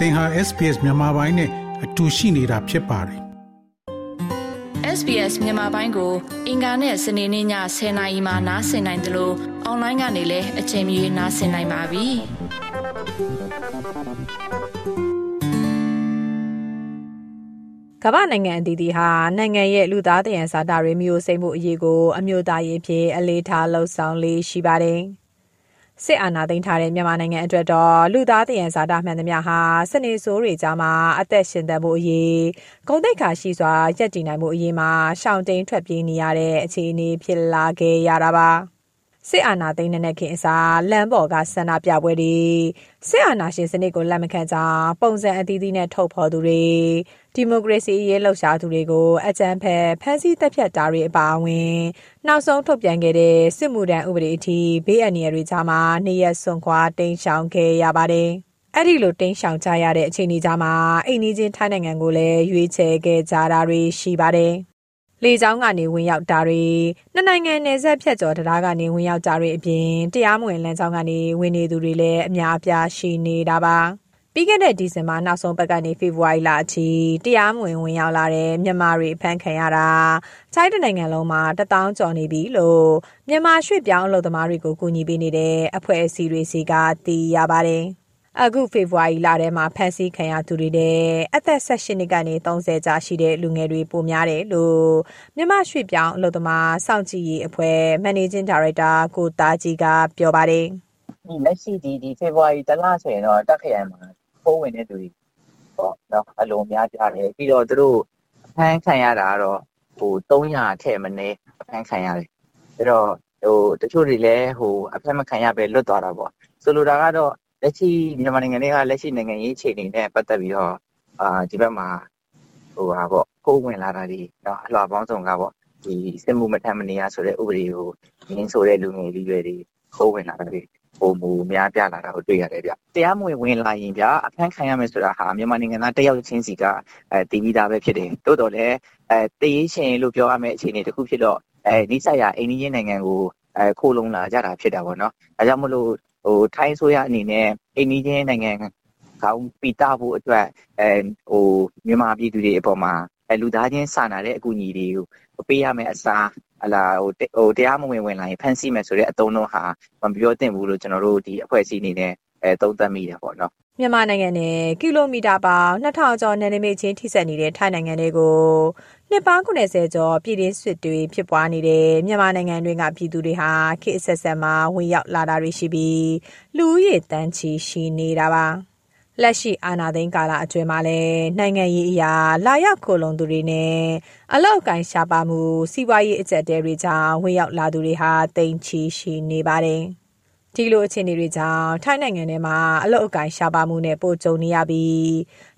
သင်ဟာ SPS မြန်မာပိုင်းနဲ့အတူရှိနေတာဖြစ်ပါတယ် SBS မြန်မာပိုင်းကို အင်ကာနဲ့စနေနေ့ည10:00နာရီမှနားဆင်နိုင်တယ်လို့အွန်လိုင်းကနေလည်းအချိန်မီနားဆင်နိုင်ပါပြီကမ္ဘာနိုင်ငံအသီးသီးဟာနိုင်ငံရဲ့လူသားတရံစာတာတွေမျိုးစိမ့်မှုအရေးကိုအမျိုးသားရေးဖြစ်အလေးထားလှုံ့ဆော်လေးရှိပါတယ်။ စစ်အာဏာသိမ်းထားတဲ့မြန်မာနိုင်ငံအတွက်တော့လူသားတရံဇာတာမှန်သမျှဟာစနေဆိုးတွေကြားမှာအသက်ရှင်သန်မှုအရေးဂုဏ်သိက္ခာရှိစွာရပ်တည်နိုင်မှုအရေးမှာရှောင်တိန်ထွက်ပြေးနေရတဲ့အခြေအနေဖြစ်လာခဲ့ရတာပါ။ စစ်အာဏာသိမ်းတဲ့ခင်အစားလမ်းပေါ်ကဆန္ဒပြပွဲတွေစစ်အာဏာရှင်စနစ်ကိုလက်မခံကြောင်းပုံစံအသီးသီးနဲ့ထုတ်ဖော်သူတွေဒီမိုကရေစီရေးလှုပ်ရှားသူတွေကိုအကြမ်းဖက်ဖမ်းဆီးတပ်ဖြတ်တာတွေအပါအဝင်နောက်ဆုံးထုတ်ပြန်ခဲ့တဲ့စစ်မှုထမ်းဥပဒေအထိဘေးအန္တရာယ်တွေကြားမှာနေရဆွန်ခွာတိမ်းရှောင်ခဲ့ရပါတယ်။အဲ့ဒီလိုတိမ်းရှောင်ကြရတဲ့အခြေအနေကြားမှာအိမ်နီးချင်းထိုင်းနိုင်ငံကိုလည်းရွေးချယ်ခဲ့ကြတာတွေရှိပါတယ်။ လေကြောင်းကနေဝင်ရောက်တာတွေနှစ်နိုင်ငံနယ်စပ်ဖြတ်ကျော်တရားကနေဝင်ရောက်ကြတွေအပြင်တရားမဝင်လမ်းကြောင်းကနေဝင်နေသူတွေလည်းအများအပြားရှိနေတာပါပြီးခဲ့တဲ့ဒီဇင်ဘာနောက်ဆုံးပတ်ကနေဖေဖော်ဝါရီလအထိတရားမဝင်ဝင်ရောက်လာတဲ့မြန်မာတွေအဖမ်းခံရတာချိုင်းတနိုင်ငံလုံးမှာတထောင်ကျော်နေပြီလို့မြန်မာရွှေ့ပြောင်းအလုပ်သမားတွေကိုကူညီပေးနေတဲ့အဖွဲ့အစည်းတွေစီကသိရပါတယ်။ အခုဖေဖော်ဝါရီလထဲမှာဖမ်းဆီးခံရသူတွေတဲ့အသက်18နှစ်ကနေ30ကြားရှိတဲ့လူငယ်တွေပိုများတယ်လို့မြမရွှေပြောင်းအလုပ်သမားစောင့်ကြည့်ရေးအဖွဲ့ Managing Director ကိုသားကြီးကပြောပါတယ်။ဒီလက်ရှိဒီဒီဖေဖော်ဝါရီတလဆိုရင်တော့တက်ခရိုင်မှာပိုးဝင်တဲ့သူတွေပေါ့နော်အလုံးများကြတယ်ပြီးတော့သူတို့အဖမ်းခံရတာကတော့ဟို300ထဲမနေအဖမ်းခံရတယ်။အဲ့တော့ဟိုတချို့တွေလည်းဟိုအဖမ်းမခံရပဲလွတ်သွားတာပေါ့။ဆိုလိုတာကတော့ လက်ရှိမြန်မာနိုင်ငံတွေကလက်ရှိနိုင်ငံရေးအခြေအနေနဲ့ပတ်သက်ပြီးတော့အာဒီဘက်မှာဟိုဟာပေါ့ကိုယ်ဝင်လာတာဒီနော်အလှပေါင်းစုံကပေါ့ဒီစစ်မှုမထမ်းမနေရဆိုတဲ့ဥပဒေကိုရင်းဆိုတဲ့လူငယ်လေးတွေကိုယ်ဝင်လာတာဒီပုံမူများပြလာတာကိုတွေ့ရတယ်ဗျတရားမဝင်ဝင်လာရင်ဗျအဖမ်းခံရမယ်ဆိုတာဟာမြန်မာနိုင်ငံသားတယောက်ချင်းစီကအဲတည်ပြီးသားပဲဖြစ်တယ်တိုးတော်လည်းအဲတည်ရှင်လို့ပြောရမယ့်အခြေအနေတစ်ခုဖြစ်တော့အဲနိစ္စရာအိန္ဒိယနိုင်ငံကိုအဲခိုးလုံလာကြတာဖြစ်တာပေါ့နော်ဒါကြောင့်မလို့ ဟိုထိုင်းဆိုရအနေနဲ့အိန္ဒိယနိုင်ငံကောင်းပီတာဖို့အတွက်အဲဟိုမြန်မာပြည်သူတွေအပေါ်မှာအဲလူသားချင်းစာနာတဲ့အကူအညီတွေကိုပေးရမယ်အစားအလားဟိုဟိုတရားမဝင်ဝင်လာရင်ဖန်ဆီးမယ်ဆိုတဲ့အတုံးတော့ဟာမပြောသင့်ဘူးလို့ကျွန်တော်တို့ဒီအဖွဲ့အစည်းအနေနဲ့အဲသုံးသပ်မိတယ်ပေါ့နော် မြန်မာနိုင်ငံနဲ့ကီလိုမီတာပေါင်း2000ကျော်နယ်နိမိတ်ချင်းထိစပ်နေတဲ့ထိုင်းနိုင်ငံတွေကိုနှစ်ပေါင်း90ကျော်ပြည်တွင်းစစ်တွေဖြစ်ပွားနေတဲ့မြန်မာနိုင်ငံတွင်းကပြည်သူတွေဟာခေတ်အဆက်ဆက်မှာဝင်ရောက်လာတာတွေရှိပြီးလူဦးရေတန်းချီရှိနေတာပါလက်ရှိအာဏာသိမ်းကာလအတွင်းမှာလည်းနိုင်ငံရေးအရာလာရောက်ခိုလုံသူတွေနဲ့အလောက်ကိုင်းရှားပါမှုစီးပွားရေးအကျပ်တဲတွေကြောင့်ဝင်ရောက်လာသူတွေဟာတိမ်ချီရှိနေပါတယ်။ ဒီလိုအခြေအနေတွေကြောင့်ထိုင်းနိုင်ငံထဲမှာအလုတ်အကင်ရှားပါမှုနဲ့ပိုကြုံနေရပြီး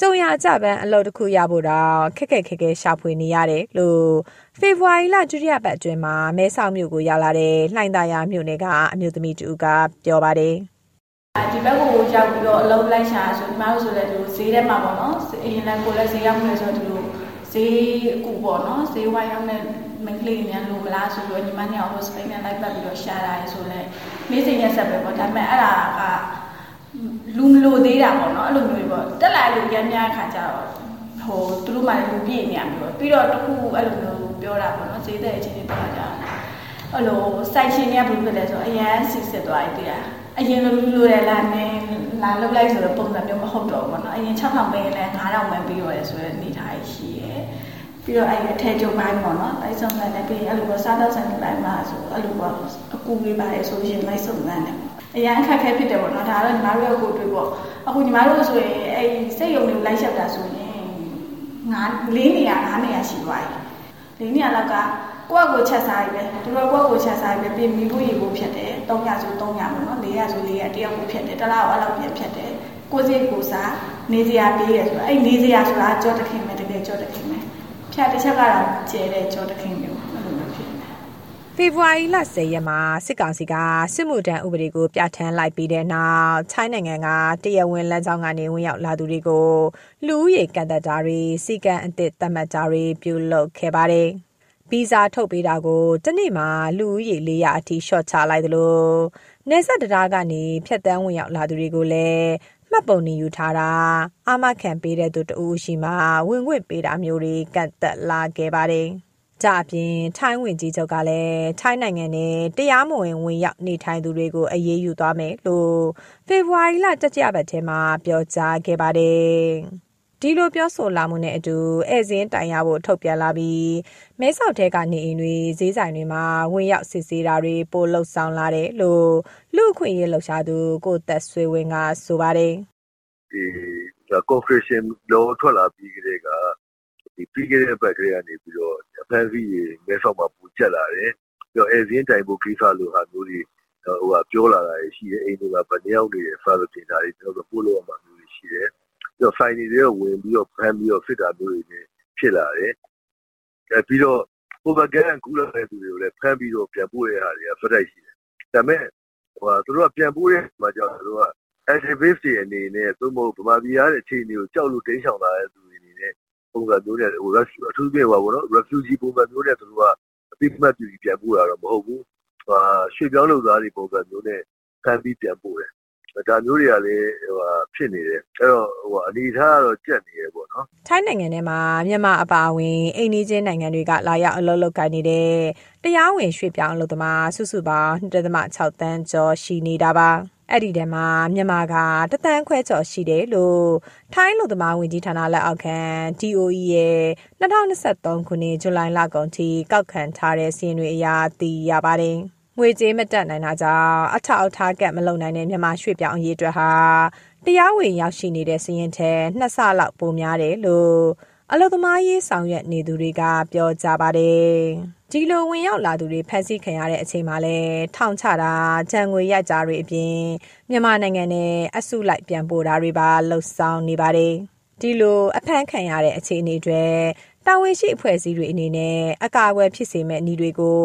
ကြုံရကြပန်းအလုတ်တစ်ခုရဖို့တော့ခက်ခက်ခဲခဲရှာဖွေနေရတယ်လို့ဖေဖော်ဝါရီလဒုတိယပတ်အတွင်းမှာမဲဆောက်မြို့ကိုရောက်လာတဲ့လှိုင်သာယာမြို့နယ်ကအမျိုးသမီးတူကပြောပါတယ်ဒီဘက်ကိုရောက်ပြီးတော့အလုံးလိုက်ရှာဆိုဒီမှာလို့ဆိုလည်းဒီဈေးထဲမှာပေါ့နော်အရင်လည်းကိုလည်းဈေးရောက်နေဆိုတော့ဒီလိုဈေးအကူပေါ့နော်ဈေးဝိုင်းရောက်နေ မင်းကလေးများလိုမလားဆိုတော့ညီမနဲ့အောင်စပိန်နဲ့လိုက်ပတ်ပြီးတော့ရှာတာရဆိုလဲမေးစိန်ရက်ဆက်ပဲပေါ့ဒါပေမဲ့အဲ့ဒါကလူမလိုသေးတာပေါ့နော်အဲ့လိုမျိုးပေါ့တက်လာလို့ရမ်းများခါကြတော့ဟိုသူတို့မှလည်းလူပြည့်နေရမျိုးပြီးတော့တခုအဲ့လိုမျိုးပြောတာပေါ့နော်ဈေးတဲ့အချင်းချင်းပြောကြအဲ့လိုစိုက်ရှင်တွေကဘယ်လိုဖြစ်လဲဆိုအရန်စစ်စစ်သွားပြီတရားအရင်လိုလူလိုတယ်လာနေလာလုတ်လိုက်ဆိုတော့ပုံစံမျိုးမဟုတ်တော့ဘူးပေါ့နော်အရင်6000ပေးရင်လည်း9000ပဲပြီးရတယ်ဆိုတဲ့အနေထားရှိရဲ ပြီးတော့အဲ့အထက်ကျုပ်ပိုင်းပေါ့နော်လိုက်ဆုံးတယ်လည်းပြီးအဲ့လိုပေါ့စားတော့ဆိုင်ပိုင်းမှာဆိုအဲ့လိုပေါ့အကူလေးပါတယ်ဆိုရင်လိုက်ဆုံးတယ်အရန်အခက်ခဲဖြစ်တယ်ပေါ့နော်ဒါတော့ညီမတို့ကိုတွေ့ပေါ့အခုညီမတို့ဆိုရင်အဲ့စိတ်ယုံတွေကိုလိုက်လျှောက်တာဆိုရင်ငါလေးနေရငါးနေရရှိသွားပြီလေးနေရလောက်ကကိုယ့်ကိုချက်စားရပဲသူတို့ကိုယ့်ကိုချက်စားရပဲပြင်မိဖို့ရေဖို့ဖြစ်တယ်300ဆို300ပေါ့နော်400ဆို400တယောက်ကိုဖြစ်တယ်တစ်လားအဲ့လောက်ပြန်ဖြစ်တယ်ကိုယ်စိတ်ကိုစားနေစရာပေးရဆိုတော့အဲ့နေစရာဆိုတာကြောတခင်ပဲတကယ်ကြောတခင်ပဲ ဖြတ်တစ်ချက်ကတော့ကျဲတဲ့ကြောတခင်မျိုးအဲ့လိုမျိုးဖြစ်နေဖေဖော်ဝါရီလ10ရက်မှာစစ်ကောင်စီကစစ်မှုထမ်းဥပဒေကိုပြဋ္ဌာန်းလိုက်ပြီးတဲ့နောက်ချိုင်းနိုင်ငံကတရဝင်းလမ်းကြောင်းကနေဝင်ရောက်လာသူတွေကိုလူဦးရေကန့်သက်တာတွေစီကံအသစ်သတ်မှတ်တာတွေပြုလုပ်ခဲ့ပါတယ်။ဗီဇာထုတ်ပေးတာကိုတနေ့မှာလူဦးရေ400အထိရှော့ချလိုက်သလိုနေဆက်တရားကနေဖြတ်တန်းဝင်ရောက်လာသူတွေကိုလည်း မှမှတ်ပုံနေယူထားတာအာမခံပေးတဲ့သူတဦးရှိမှဝင်ခွင့်ပေးတာမျိုးတွေကန့်သက်လာခဲ့ပါတယ်။ကြအပြင်ထိုင်းဝင်ကြီးချုပ်ကလည်းထိုင်းနိုင်ငံနဲ့တရားမဝင်ဝင်ရောက်နေထိုင်သူတွေကိုအရေးယူသွားမယ်လို့ဖေဖော်ဝါရီလတကြဘက်ထဲမှာပြောကြားခဲ့ပါတယ်။ ဒီလိုပြောဆိုလာမှုနဲ့အတူဧည့်စင်းတိုင်ရဖို့ထုတ်ပြန်လာပြီးမဲဆောက်ထဲကနေအိမ်တွေဈေးဆိုင်တွေမှာဝင်ရောက်စစ်ဆေးတာတွေပို့လှုပ်ဆောင်လာတယ်လို့လူအခွင့်ရေးလှုပ်ရှားသူကိုသက်ဆွေဝင်းကဆိုပါတယ်ဒီ confession လောထွက်လာပြီးကြတဲ့ကဒီပြီးခဲ့တဲ့ဘက်ကလေးကနေပြီးတော့အဖမ်းဆီးရေမဲဆောက်မှာပူကျက်လာတယ်ပြီးတော့အဲဇင်းတိုင်ဖို့ကိစ္စလိုဟာမျိုးတွေဟိုကပြောလာတာရှိတယ်အိမ်တွေကဗနေရောက်နေတယ်ဖာလို့တင်တာတွေကျွန်တော်တို့ပို့လို့ရမှာမျိုးတွေရှိတယ် ပြီးတော့ဆိုင်တွေရောဝင်ပြီးတော့ဖမ်းပြီးတော့စစ်တာမျိုးတွေဖြစ်လာတယ်အဲပြီးတော့ propaganda ကူလာတဲ့သူတွေကိုလည်းဖမ်းပြီးတော့ပြန်ပို့ရတာတွေကဖက်တိုက်ရှိတယ်ဒါပေမဲ့ဟိုသူတို့ကပြန်ပို့တဲ့မှာကြောင့်သူတို့က activist တွေအနေနဲ့သို့မဟုတ်ဗမာပြည်ရတဲ့အခြေအနေကိုကြောက်လို့တင်းချောင်လာတဲ့သူတွေအနေနဲ့ပုံစံမျိုးနဲ့ဟို rescue အထူးပြပါဘောနော် refugee ပုံစံမျိုးနဲ့သူတို့ကအပိမှတ်ပြုပြန်ပို့တာတော့မဟုတ်ဘူးဟာရွှေပြောင်းလုပ်သားတွေပုံစံမျိုးနဲ့ဖမ်းပြီးပြန်ပို့တယ် ဒါမျိုးတွေကလည်းဟိုဖြစ်နေတယ်အဲ့တော့ဟိုအနေထားကတော့ကြက်နေရပေါ့နော်ထိုင်းနိုင်ငံထဲမှာမြန်မာအပါအဝင်အိန္ဒိချင်းနိုင်ငံတွေကလာရောက်အလုပ်လုပ်ကိုင်နေတဲ့တရားဝင်ရွှေ့ပြောင်းအလုပ်သမားစုစုပေါင်း1.6တန်းကျော်ရှိနေတာပါအဲ့ဒီထဲမှာမြန်မာကတသန်းခွဲကျော်ရှိတယ်လို့ထိုင်းလူသမားဝင်ကြီးဌာနလက်အောက်ခံ DOE ရဲ့2023ခုနှစ်ဇူလိုင်လကုန်ထိကောက်ခံထားတဲ့စီးရင်တွေအရသိရပါတယ်။ ငွေကြေးမတက်နိုင်တာကြောင့်အထောက်အထားကတ်မလုံနိုင်တဲ့မြန်မာရွှေ့ပြောင်းအရေးအတွက်ဟာတရားဝင်ရောက်ရှိနေတဲ့စီးရင်ထဲနှစ်ဆလောက်ပိုများတယ်လို့အလုသမားရေးဆောင်ရွက်နေသူတွေကပြောကြပါတယ်။ဒီလိုဝင်ရောက်လာသူတွေဖမ်းဆီးခံရတဲ့အချိန်မှာလဲထောင်ချတာဂျန်ငွေရိုက်ကြတွေအပြင်မြန်မာနိုင်ငံနဲ့အစုလိုက်ပြန်ပို့တာတွေပါလှုပ်ဆောင်နေပါတယ်။ ဒီလိုအဖမ်းခံရတဲ့အခြေအနေတွေတာဝန်ရှိအဖွဲ့အစည်းတွေအနေနဲ့အကာအကွယ်ဖြစ်စေမဲ့ဤတွေကို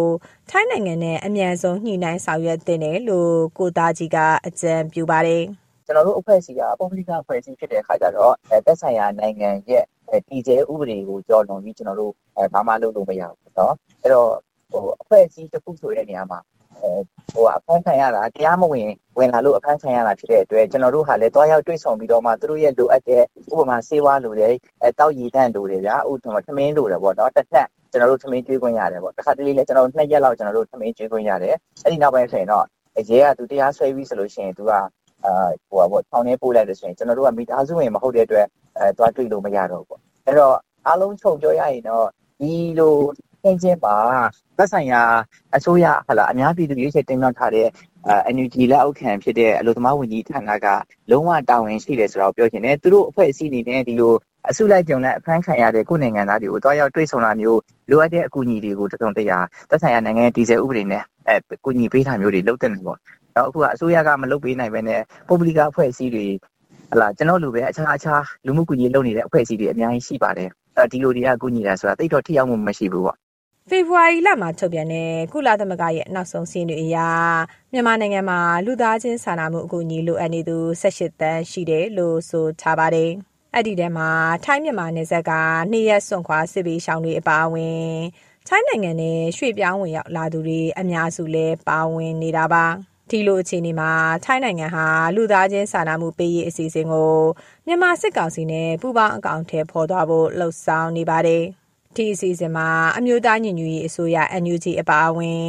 ထိုင်းနိုင်ငံနဲ့အမြန်ဆုံးညှိနှိုင်းဆောင်ရွက်သင့်တယ်လို့ကိုသားကြီးကအကြံပြုပါတယ်။ကျွန်တော်တို့အဖွဲ့အစည်းကပုံမှန်ကအဖွဲ့အစည်းဖြစ်တဲ့အခါကျတော့တက်ဆိုင်ရာနိုင်ငံရဲ့တည်ကျဲဥပဒေကိုကြော်လွန်ပြီးကျွန်တော်တို့ဘာမှလုပ်လို့မရဘူးเนาะအဲ့တော့ဟိုအဖွဲ့အစည်းတစ်ခုဆိုတဲ့နေရာမှာ ဟိုအဖမ်းခံရတာတရားမဝင်ဝင်လာလို့အဖမ်းခံရတာဖြစ်တဲ့အတွက်ကျွန်တော်တို့ဟာလည်းတွားရောက်တွေ့ဆုံပြီးတော့မှသူတို့ရဲ့လိုအပ်တဲ့ဥပမာဆေးဝါးလိုတယ်အဲတောက်ရည်တန့်လိုတယ်ဗျာဥပမာသမင်းလိုတယ်ပေါ့နော်တစ်ထက်ကျွန်တော်တို့သမင်းကျွေးခွင့်ရတယ်ပေါ့တစ်ခါတလေလည်းကျွန်တော်တို့နှစ်ရက်လောက်ကျွန်တော်တို့သမင်းကျွေးခွင့်ရတယ်အဲ့ဒီနောက်ပိုင်းဆိုရင်တော့ရဲကသူတရားဆွဲပြီးဆိုလို့ရှိရင်သူကအာဟိုပါပေါ့ထောင်ထဲပို့လိုက်လို့ဆိုရင်ကျွန်တော်တို့ကမိသားစုဝင်မဟုတ်တဲ့အတွက်အဲတွားတွေ့လို့မရတော့ဘူးပေါ့အဲ့တော့အားလုံးချုပ်ပြောရရင်တော့ဒီလို သင်ချင်းပါသက်ဆိုင်ရာအစိုးရဟလာအများပြည်သူရွေးချယ်တင်ပြထားတဲ့အဲ NUG လက်အောက်ခံဖြစ်တဲ့အလို့သမားဝန်ကြီးဌာနကလုံးဝတာဝန်ရှိတယ်ဆိုတော့ပြောချင်တယ်သူတို့အဖွဲ့အစည်းအနေနဲ့ဒီလိုအစုလိုက်ကြုံနဲ့အဖမ်းခံရတဲ့ကိုယ်နိုင်ငံသားတွေကိုတွားရောက်တွေ့ဆုံတာမျိုးလိုအပ်တဲ့အကူအညီတွေကိုတစုံတရာသက်ဆိုင်ရာနိုင်ငံရဲ့ဒီဇယ်ဥပဒေနဲ့အဲကူညီပေးတာမျိုးတွေလုပ်တဲ့နေပေါ့။တော့အခုကအစိုးရကမလုပ်ပေးနိုင်ဘဲနဲ့ပုဂ္ဂလိကအဖွဲ့အစည်းတွေဟလာကျွန်တော်လိုပဲအခြားအခြားလူမှုကူညီလုပ်နေတဲ့အဖွဲ့အစည်းတွေအများကြီးရှိပါတယ်။အဲဒီလိုတွေကကူညီတာဆိုတာတိတ်တော့ထိရောက်မှုမရှိဘူးပေါ့ ဖေဖော်ဝါရီလမှာထုတ်ပြန်တဲ့ကုလသမဂ္ဂရဲ့နောက်ဆုံးစီးရင်တွေအရမြန်မာနိုင်ငံမှာလူသားချင်းစာနာမှုအကူအညီလိုအပ်နေသူ18တန်းရှိတယ်လို့ဆိုထားပါတယ်။အဲ့ဒီထဲမှာထိုင်းမြန်မာနယ်စပ်ကနှစ်ရက်စွန့်ခွာစစ်ပေးရှောင်တွေအပါအဝင်ထိုင်းနိုင်ငံနဲ့ရွှေ့ပြောင်းဝင်ရောက်လာသူတွေအများစုလဲပါဝင်နေတာပါ။ဒီလိုအခြေအနေမှာထိုင်းနိုင်ငံဟာလူသားချင်းစာနာမှုပေးရေးအစီအစဉ်ကိုမြန်မာစစ်ကောင်စီနဲ့ပူးပေါင်းအကောင့်ထဲပေါ်သွားဖို့လှုံ့ဆော်နေပါတယ်။ ဒီအစီအစဉ်မှာအမျိုးသားညီညွတ်ရေးအစိုးရ NUG အပါအဝင်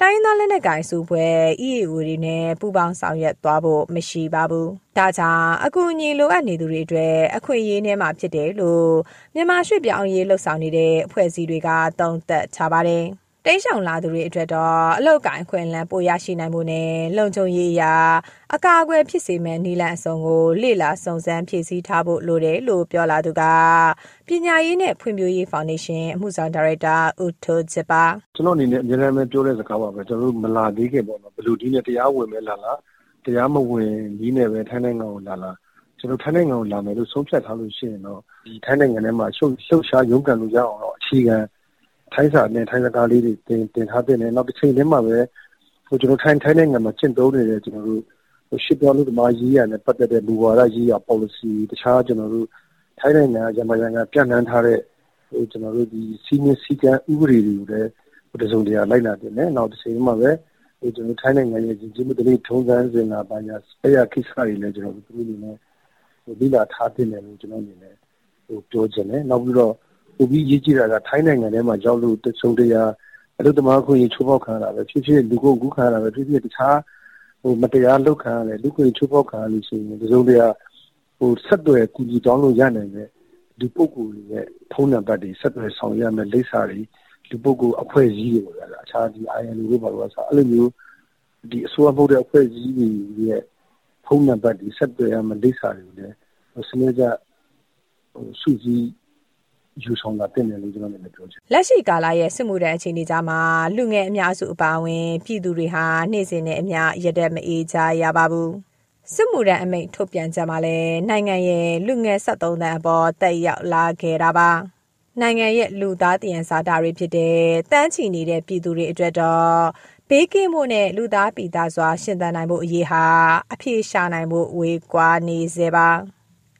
တိုင်းသားလက်နက်ကိုင်စုဖွဲ့ EAO တွေနဲ့ပူးပေါင်းဆောင်ရွက်သွားဖို့မရှိပါဘူး။ဒါကြောင့်အကူအညီလိုအပ်နေသူတွေအတွက်အခွင့်အရေးနဲ့မှဖြစ်တယ်လို့မြန်မာရွှေ့ပြောင်းရေးလှုပ်ဆောင်နေတဲ့အဖွဲ့အစည်းတွေကသုံးသပ်ထားပါတယ်။ တိတ်ဆောင်လာသူတွေအတွက်တော့အလောက်ကိုင်းခွင့်လန်းပိုရရှိနိုင်မှုနဲ့လုံခြုံရေးအရာအကာအကွယ်ဖြစ်စေမဲ့နီလန်အစုံကိုလေ့လာစုံစမ်းဖြည့်ဆည်းထားဖို့လိုတယ်လို့ပြောလာသူကပညာရေးနဲ့ဖွံ့ဖြိုးရေးဖောင်ဒေးရှင်းအမှုဆောင်ဒါရိုက်တာဦးထိုးချပါကျွန်တော်အနေနဲ့အများအားပြောတဲ့စကားပါပဲကျွန်တော်တို့မလာသေးခင်ပေါ့နော်ဘယ်လိုဒီနဲ့တရားဝင်မဲ့လာလားတရားမဝင်ဒီနဲ့ပဲထိုင်းနိုင်ငံကိုလာလားကျွန်တော်ထိုင်းနိုင်ငံကိုလာမယ်လို့ဆုံးဖြတ်ထားလို့ရှိရင်တော့ဒီထိုင်းနိုင်ငံထဲမှာရှုပ်ရှုပ်ရှားရုန်းကန်လို့ရအောင်တော့အခြေခံ ထိုင်းစာနဲ့ထိုင်းစကားလေးတွေတင်တင်ထားတဲ့နဲ့နောက်တစ်ချိန်တည်းမှာပဲဟိုကျွန်တော်ထိုင်းထိုင်းနိုင်ငံမှာကျင့်သုံးနေတဲ့ကျွန်တော်တို့ဟိုရှစ်ပြောလို့ဒီမှာရေးရနဲ့ပတ်သက်တဲ့မူဝါဒရေးရ policy တခြားကျွန်တော်တို့ထိုင်းနိုင်ငံရမရန်ကပြန့်နှံ့ထားတဲ့ဟိုကျွန်တော်တို့ဒီစီမင်းစည်းကမ်းဥပဒေတွေကိုလည်းဟိုတစုံတရာလိုက်လာတယ်နဲ့နောက်တစ်ချိန်မှာပဲဟိုကျွန်တော်ထိုင်းနိုင်ငံရဲ့ကြီးကြီးမှုတလေးထုံးစံစင်လာပါညာဆရာကိစ္စတွေလည်းကျွန်တော်တို့သူတို့နေနဲ့လိလာထားတင်တယ်လို့ကျွန်တော်အနေနဲ့ဟိုပြောချင်တယ်နောက်ပြီးတော့ ပိုပြီးရေးကြည့်တာက ထိုင်းနိုင်ငံထဲမှာရောက်လို့တဆုံတရားအလုသမားခွင့်ချိုးဖောက်ခံရတာပဲဖြစ်ဖြစ် လူကုန်ကူးခံရတာပဲဖြစ်ဖြစ် တခြားဟိုမတရားလုပ်ခံရတယ် လူခွင့်ချိုးဖောက်ခံရလို့ရှိရင် တစုံတရာဟိုဆက်သွယ်ကူညီတောင်းလို့ရနိုင်တဲ့ဒီပုဂ္ဂိုလ်တွေရဲ့ ဖုန်းနံပါတ်တွေ ဆက်သွယ်ဆောင်ရမယ်လိပ်စာတွေ လူပုဂ္ဂိုလ်အဖွဲ့အစည်းတွေပေါ့ဗျာအခြားဒီ INU တွေပါလို့ဆိုအဲ့လိုမျိုးဒီအစိုးရမဟုတ်တဲ့ အဖွဲ့အစည်းတွေရဲ့ ဖုန်းနံပါတ်တွေ ဆက်သွယ်ရမယ်လိပ်စာတွေကိုလည်း စနစ်ကြဟိုစုစည်း ယူဆောင်တာတင်တယ်လို့ကျွန်တော်လည်းပြောချင်လက်ရှိကာလရဲ့စစ်မှုထမ်းအခြေအနေကြားမှာလူငယ်အများစုအပါအဝင်ပြည်သူတွေဟာနေ့စဉ်နဲ့အမျှရတဲ့မအေးကြရပါဘူးစစ်မှုထမ်းအမိန့်ထုတ်ပြန်ကြမှာလဲနိုင်ငံရဲ့လူငယ်73တန်းအပေါ်တက်ရောက်လာခဲ့တာပါနိုင်ငံရဲ့လူသားတည်ရင်စားတာတွေဖြစ်တဲ့တန်းချီနေတဲ့ပြည်သူတွေအတွက်တော့ဘေးကင်းမှုနဲ့လူသားပြည်သားစွာရှင်သန်နိုင်မှုအရေးဟာအပြေရှာနိုင်မှုဝေးကွာနေစေပါ